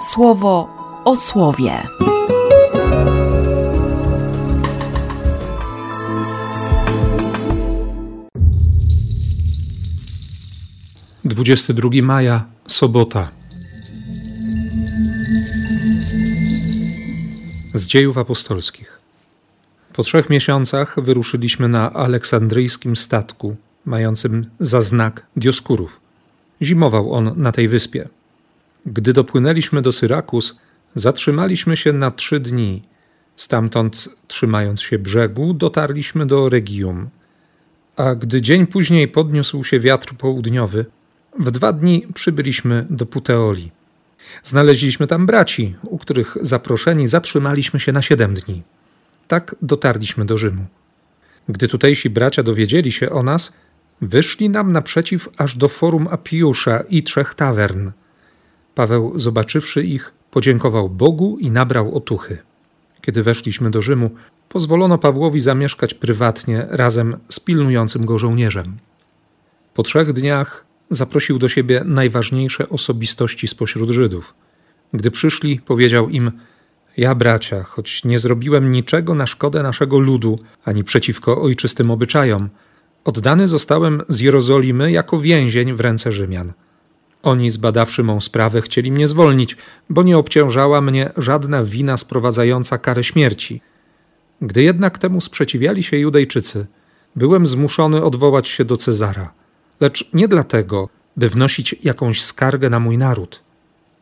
słowo o słowie. Dwudziesty drugi maja, sobota. Z dziejów apostolskich. Po trzech miesiącach wyruszyliśmy na aleksandryjskim statku, mającym za znak Dioskurów. Zimował on na tej wyspie. Gdy dopłynęliśmy do Syrakus, zatrzymaliśmy się na trzy dni. Stamtąd, trzymając się brzegu, dotarliśmy do Regium. A gdy dzień później podniósł się wiatr południowy, w dwa dni przybyliśmy do Puteoli. Znaleźliśmy tam braci, u których zaproszeni zatrzymaliśmy się na siedem dni. Tak dotarliśmy do Rzymu. Gdy tutejsi bracia dowiedzieli się o nas, wyszli nam naprzeciw aż do forum Apiusza i trzech tawern. Paweł, zobaczywszy ich, podziękował Bogu i nabrał otuchy. Kiedy weszliśmy do Rzymu, pozwolono Pawłowi zamieszkać prywatnie razem z pilnującym go żołnierzem. Po trzech dniach zaprosił do siebie najważniejsze osobistości spośród Żydów. Gdy przyszli, powiedział im: Ja, bracia, choć nie zrobiłem niczego na szkodę naszego ludu, ani przeciwko ojczystym obyczajom, oddany zostałem z Jerozolimy jako więzień w ręce Rzymian. Oni, zbadawszy mą sprawę, chcieli mnie zwolnić, bo nie obciążała mnie żadna wina sprowadzająca karę śmierci. Gdy jednak temu sprzeciwiali się Judejczycy, byłem zmuszony odwołać się do Cezara, lecz nie dlatego, by wnosić jakąś skargę na mój naród.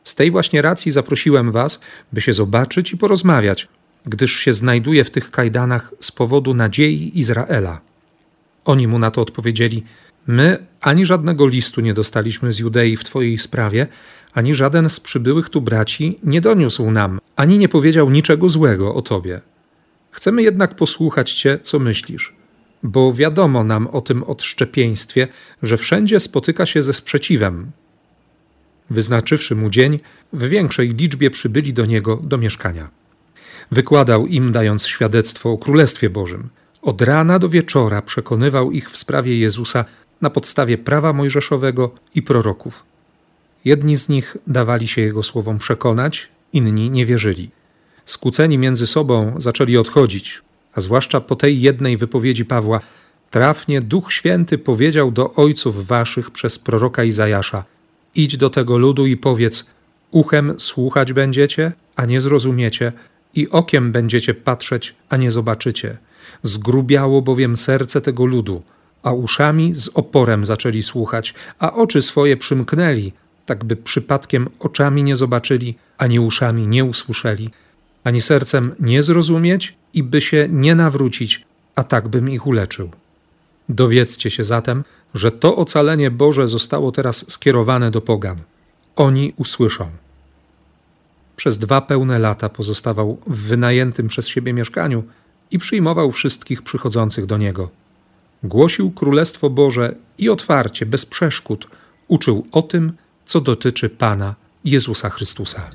Z tej właśnie racji zaprosiłem was, by się zobaczyć i porozmawiać, gdyż się znajduję w tych kajdanach z powodu nadziei Izraela. Oni mu na to odpowiedzieli: My ani żadnego listu nie dostaliśmy z Judei w Twojej sprawie, ani żaden z przybyłych tu braci nie doniósł nam, ani nie powiedział niczego złego o Tobie. Chcemy jednak posłuchać Cię, co myślisz, bo wiadomo nam o tym odszczepieństwie, że wszędzie spotyka się ze sprzeciwem. Wyznaczywszy mu dzień, w większej liczbie przybyli do niego do mieszkania. Wykładał im, dając świadectwo o Królestwie Bożym. Od rana do wieczora przekonywał ich w sprawie Jezusa na podstawie prawa mojżeszowego i proroków. Jedni z nich dawali się jego słowom przekonać, inni nie wierzyli. Skłóceni między sobą zaczęli odchodzić, a zwłaszcza po tej jednej wypowiedzi Pawła, trafnie Duch Święty powiedział do ojców waszych przez proroka Izajasza: Idź do tego ludu i powiedz: Uchem słuchać będziecie, a nie zrozumiecie, i okiem będziecie patrzeć, a nie zobaczycie. Zgrubiało bowiem serce tego ludu a uszami z oporem zaczęli słuchać, a oczy swoje przymknęli, tak by przypadkiem oczami nie zobaczyli, ani uszami nie usłyszeli, ani sercem nie zrozumieć i by się nie nawrócić, a tak bym ich uleczył. Dowiedzcie się zatem, że to ocalenie Boże zostało teraz skierowane do pogan. Oni usłyszą. Przez dwa pełne lata pozostawał w wynajętym przez siebie mieszkaniu i przyjmował wszystkich przychodzących do niego głosił Królestwo Boże i otwarcie, bez przeszkód, uczył o tym, co dotyczy Pana Jezusa Chrystusa.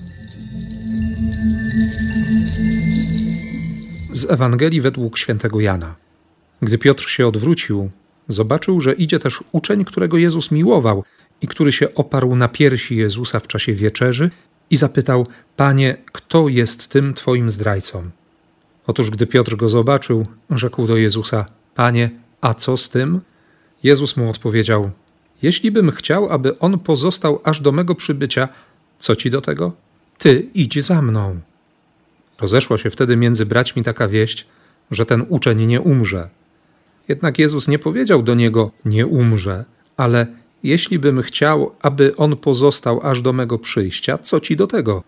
Z Ewangelii według świętego Jana. Gdy Piotr się odwrócił, zobaczył, że idzie też uczeń, którego Jezus miłował i który się oparł na piersi Jezusa w czasie wieczerzy i zapytał: Panie, kto jest tym Twoim zdrajcą? Otóż, gdy Piotr go zobaczył, rzekł do Jezusa: Panie, a co z tym? Jezus mu odpowiedział: Jeśli bym chciał, aby on pozostał aż do mego przybycia, co ci do tego? Ty idź za mną. Rozeszła się wtedy między braćmi taka wieść, że ten uczeń nie umrze. Jednak Jezus nie powiedział do niego: Nie umrze, ale jeśli bym chciał, aby on pozostał aż do mego przyjścia, co ci do tego?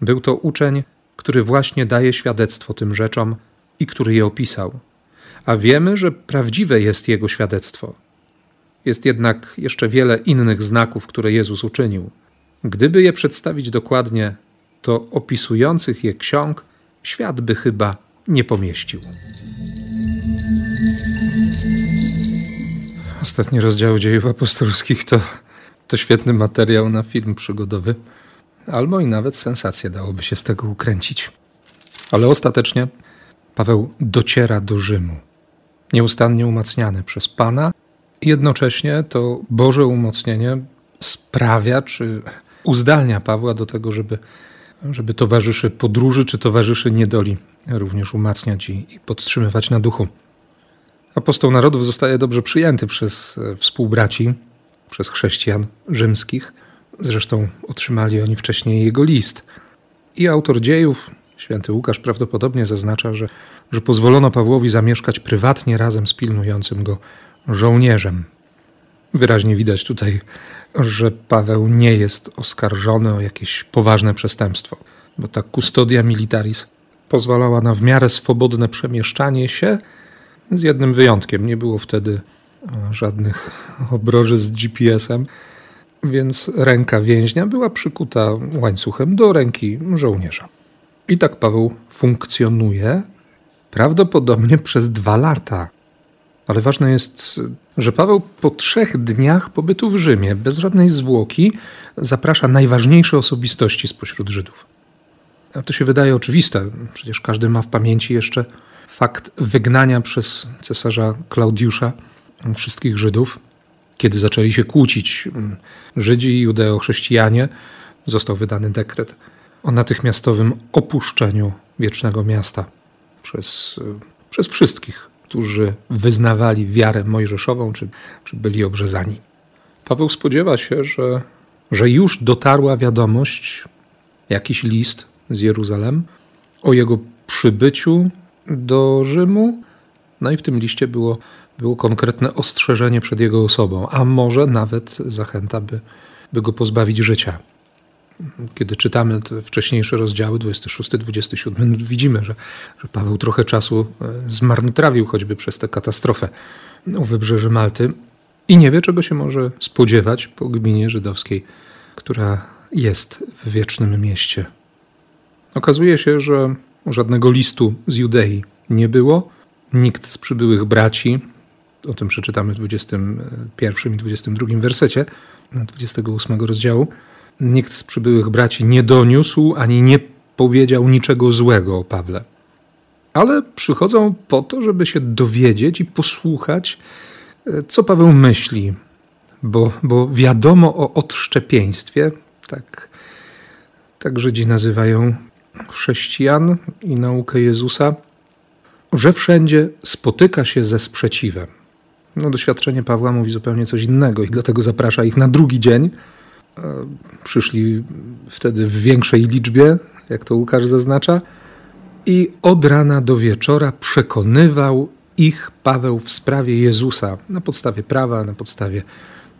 Był to uczeń, który właśnie daje świadectwo tym rzeczom i który je opisał a wiemy, że prawdziwe jest Jego świadectwo. Jest jednak jeszcze wiele innych znaków, które Jezus uczynił. Gdyby je przedstawić dokładnie, to opisujących je ksiąg świat by chyba nie pomieścił. Ostatni rozdział dziejów apostolskich to, to świetny materiał na film przygodowy, albo i nawet sensację dałoby się z tego ukręcić. Ale ostatecznie Paweł dociera do Rzymu nieustannie umacniany przez Pana. Jednocześnie to Boże umocnienie sprawia, czy uzdalnia Pawła do tego, żeby, żeby towarzyszy podróży czy towarzyszy niedoli również umacniać i, i podtrzymywać na duchu. Apostoł narodów zostaje dobrze przyjęty przez e, współbraci, przez chrześcijan rzymskich. Zresztą otrzymali oni wcześniej jego list. I autor dziejów, święty Łukasz, prawdopodobnie zaznacza, że, że pozwolono Pawłowi zamieszkać prywatnie razem z pilnującym go żołnierzem. Wyraźnie widać tutaj, że Paweł nie jest oskarżony o jakieś poważne przestępstwo, bo ta custodia militaris pozwalała na w miarę swobodne przemieszczanie się, z jednym wyjątkiem. Nie było wtedy żadnych obroży z GPS-em, więc ręka więźnia była przykuta łańcuchem do ręki żołnierza. I tak Paweł funkcjonuje prawdopodobnie przez dwa lata. Ale ważne jest, że Paweł po trzech dniach pobytu w Rzymie, bez żadnej zwłoki, zaprasza najważniejsze osobistości spośród Żydów. A to się wydaje oczywiste, przecież każdy ma w pamięci jeszcze fakt wygnania przez cesarza Klaudiusza wszystkich Żydów. Kiedy zaczęli się kłócić Żydzi i judeo-chrześcijanie, został wydany dekret o natychmiastowym opuszczeniu wiecznego miasta przez, przez wszystkich, którzy wyznawali wiarę mojżeszową czy, czy byli obrzezani. Paweł spodziewa się, że, że już dotarła wiadomość, jakiś list z Jeruzalem o jego przybyciu do Rzymu. No i w tym liście było, było konkretne ostrzeżenie przed jego osobą, a może nawet zachęta, by, by go pozbawić życia. Kiedy czytamy te wcześniejsze rozdziały, 26-27, widzimy, że, że Paweł trochę czasu e, zmarnotrawił choćby przez tę katastrofę u wybrzeży Malty i nie wie, czego się może spodziewać po gminie żydowskiej, która jest w wiecznym mieście. Okazuje się, że żadnego listu z Judei nie było. Nikt z przybyłych braci, o tym przeczytamy w 21 i 22 wersecie 28 rozdziału, nikt z przybyłych braci nie doniósł ani nie powiedział niczego złego o Pawle. Ale przychodzą po to, żeby się dowiedzieć i posłuchać, co Paweł myśli, bo, bo wiadomo o odszczepieństwie, tak, tak Żydzi nazywają chrześcijan i naukę Jezusa, że wszędzie spotyka się ze sprzeciwem. No, doświadczenie Pawła mówi zupełnie coś innego i dlatego zaprasza ich na drugi dzień. E, przyszli wtedy w większej liczbie, jak to Łukasz zaznacza, i od rana do wieczora przekonywał ich Paweł w sprawie Jezusa na podstawie prawa, na podstawie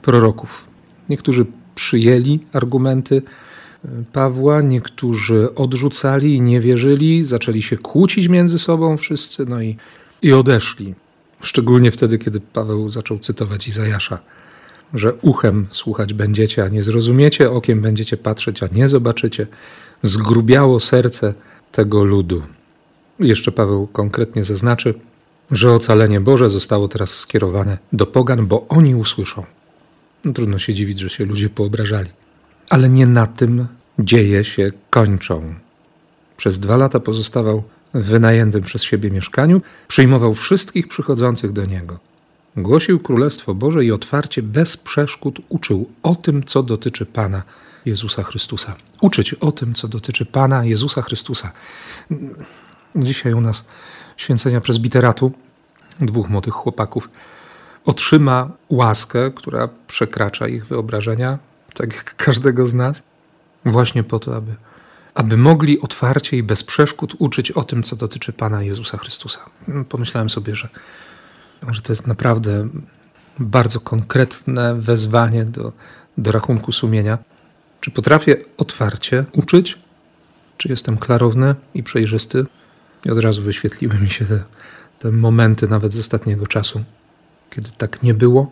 proroków. Niektórzy przyjęli argumenty Pawła, niektórzy odrzucali i nie wierzyli, zaczęli się kłócić między sobą wszyscy, no i, i odeszli. Szczególnie wtedy, kiedy Paweł zaczął cytować Izajasza, że uchem słuchać będziecie, a nie zrozumiecie, okiem będziecie patrzeć, a nie zobaczycie. Zgrubiało serce tego ludu. Jeszcze Paweł konkretnie zaznaczy, że ocalenie Boże zostało teraz skierowane do pogan, bo oni usłyszą. No, trudno się dziwić, że się ludzie poobrażali. Ale nie na tym dzieje się kończą. Przez dwa lata pozostawał w wynajętym przez siebie mieszkaniu, przyjmował wszystkich przychodzących do niego. Głosił Królestwo Boże i otwarcie, bez przeszkód uczył o tym, co dotyczy Pana Jezusa Chrystusa. Uczyć o tym, co dotyczy Pana Jezusa Chrystusa. Dzisiaj u nas święcenia prezbiteratu dwóch młodych chłopaków otrzyma łaskę, która przekracza ich wyobrażenia, tak jak każdego z nas, właśnie po to, aby, aby mogli otwarcie i bez przeszkód uczyć o tym, co dotyczy Pana Jezusa Chrystusa. Pomyślałem sobie, że, że to jest naprawdę bardzo konkretne wezwanie do, do rachunku sumienia. Czy potrafię otwarcie uczyć? Czy jestem klarowny i przejrzysty? I od razu wyświetliły mi się te, te momenty, nawet z ostatniego czasu, kiedy tak nie było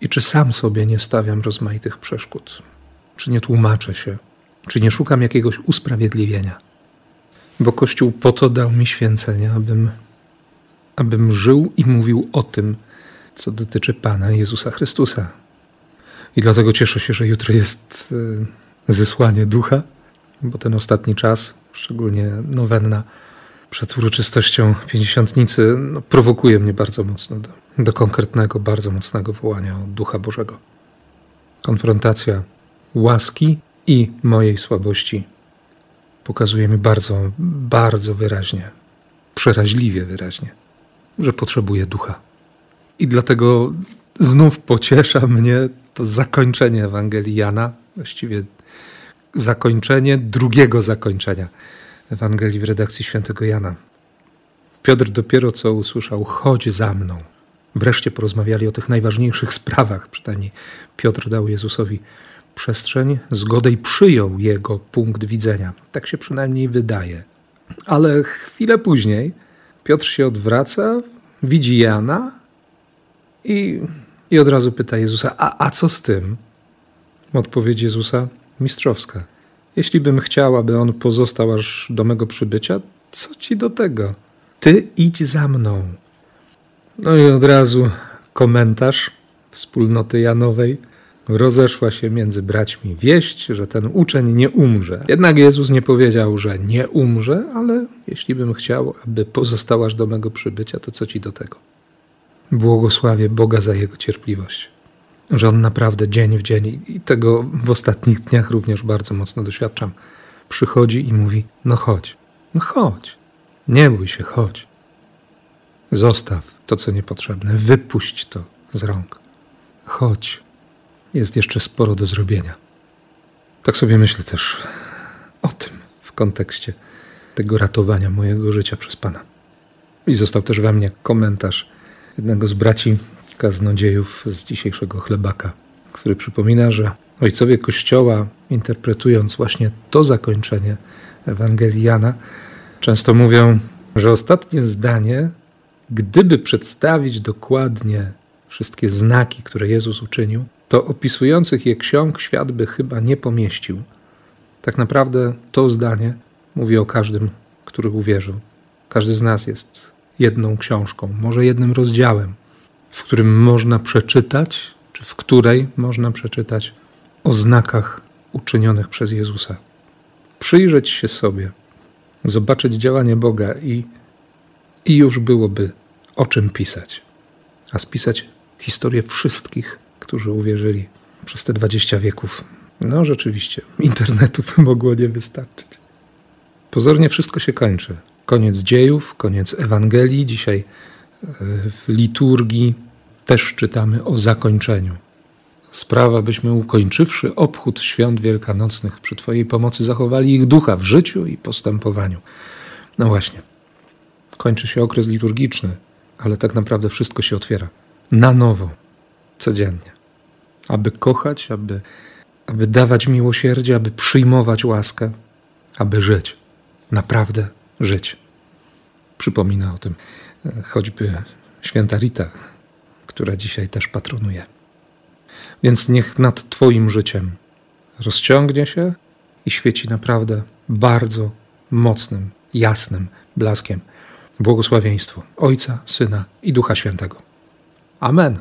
i czy sam sobie nie stawiam rozmaitych przeszkód? Czy nie tłumaczę się? Czy nie szukam jakiegoś usprawiedliwienia? Bo Kościół po to dał mi święcenia, abym, abym żył i mówił o tym, co dotyczy Pana Jezusa Chrystusa. I dlatego cieszę się, że jutro jest e, zesłanie ducha, bo ten ostatni czas, szczególnie nowenna przed uroczystością pięćdziesiątnicy, no, prowokuje mnie bardzo mocno do, do konkretnego, bardzo mocnego wołania o Ducha Bożego. Konfrontacja łaski i mojej słabości pokazuje mi bardzo, bardzo wyraźnie, przeraźliwie wyraźnie, że potrzebuję ducha. I dlatego znów pociesza mnie to zakończenie Ewangelii Jana, właściwie zakończenie drugiego zakończenia Ewangelii w redakcji świętego Jana. Piotr dopiero co usłyszał: chodź za mną. Wreszcie porozmawiali o tych najważniejszych sprawach. Przynajmniej Piotr dał Jezusowi przestrzeń, zgodę i przyjął jego punkt widzenia. Tak się przynajmniej wydaje. Ale chwilę później Piotr się odwraca, widzi Jana i, i od razu pyta Jezusa: a, a co z tym? Odpowiedź Jezusa mistrzowska. Jeśli bym chciał, aby on pozostał aż do mego przybycia, co ci do tego? Ty idź za mną. No i od razu komentarz wspólnoty Janowej. Rozeszła się między braćmi wieść, że ten uczeń nie umrze. Jednak Jezus nie powiedział, że nie umrze, ale jeśli bym chciał, aby pozostał aż do mego przybycia, to co ci do tego? Błogosławię Boga za jego cierpliwość. Że on naprawdę dzień w dzień, i tego w ostatnich dniach również bardzo mocno doświadczam, przychodzi i mówi: No chodź, no chodź, nie bój się, chodź. Zostaw to, co niepotrzebne, wypuść to z rąk. Chodź, jest jeszcze sporo do zrobienia. Tak sobie myślę też o tym w kontekście tego ratowania mojego życia przez Pana. I został też we mnie komentarz jednego z braci kaznodziejów z dzisiejszego chlebaka, który przypomina, że ojcowie Kościoła, interpretując właśnie to zakończenie Ewangelii Jana, często mówią, że ostatnie zdanie, gdyby przedstawić dokładnie wszystkie znaki, które Jezus uczynił, to opisujących je ksiąg świat by chyba nie pomieścił. Tak naprawdę to zdanie mówi o każdym, który uwierzył. Każdy z nas jest jedną książką, może jednym rozdziałem, w którym można przeczytać, czy w której można przeczytać o znakach uczynionych przez Jezusa. Przyjrzeć się sobie, zobaczyć działanie Boga i, i już byłoby o czym pisać. A spisać historię wszystkich, którzy uwierzyli przez te 20 wieków. No rzeczywiście, internetu mogło nie wystarczyć. Pozornie wszystko się kończy. Koniec dziejów, koniec Ewangelii. Dzisiaj e, w liturgii też czytamy o zakończeniu. Sprawa, byśmy ukończywszy obchód świąt wielkanocnych przy Twojej pomocy zachowali ich ducha w życiu i postępowaniu. No właśnie, kończy się okres liturgiczny, ale tak naprawdę wszystko się otwiera na nowo, codziennie. Aby kochać, aby, aby dawać miłosierdzie, aby przyjmować łaskę, aby żyć. Naprawdę żyć. Przypomina o tym e, choćby święta Rita, która dzisiaj też patronuje. Więc niech nad Twoim życiem rozciągnie się i świeci naprawdę bardzo mocnym, jasnym blaskiem błogosławieństwo Ojca, Syna i Ducha Świętego. Amen.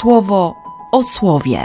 Słowo o słowie.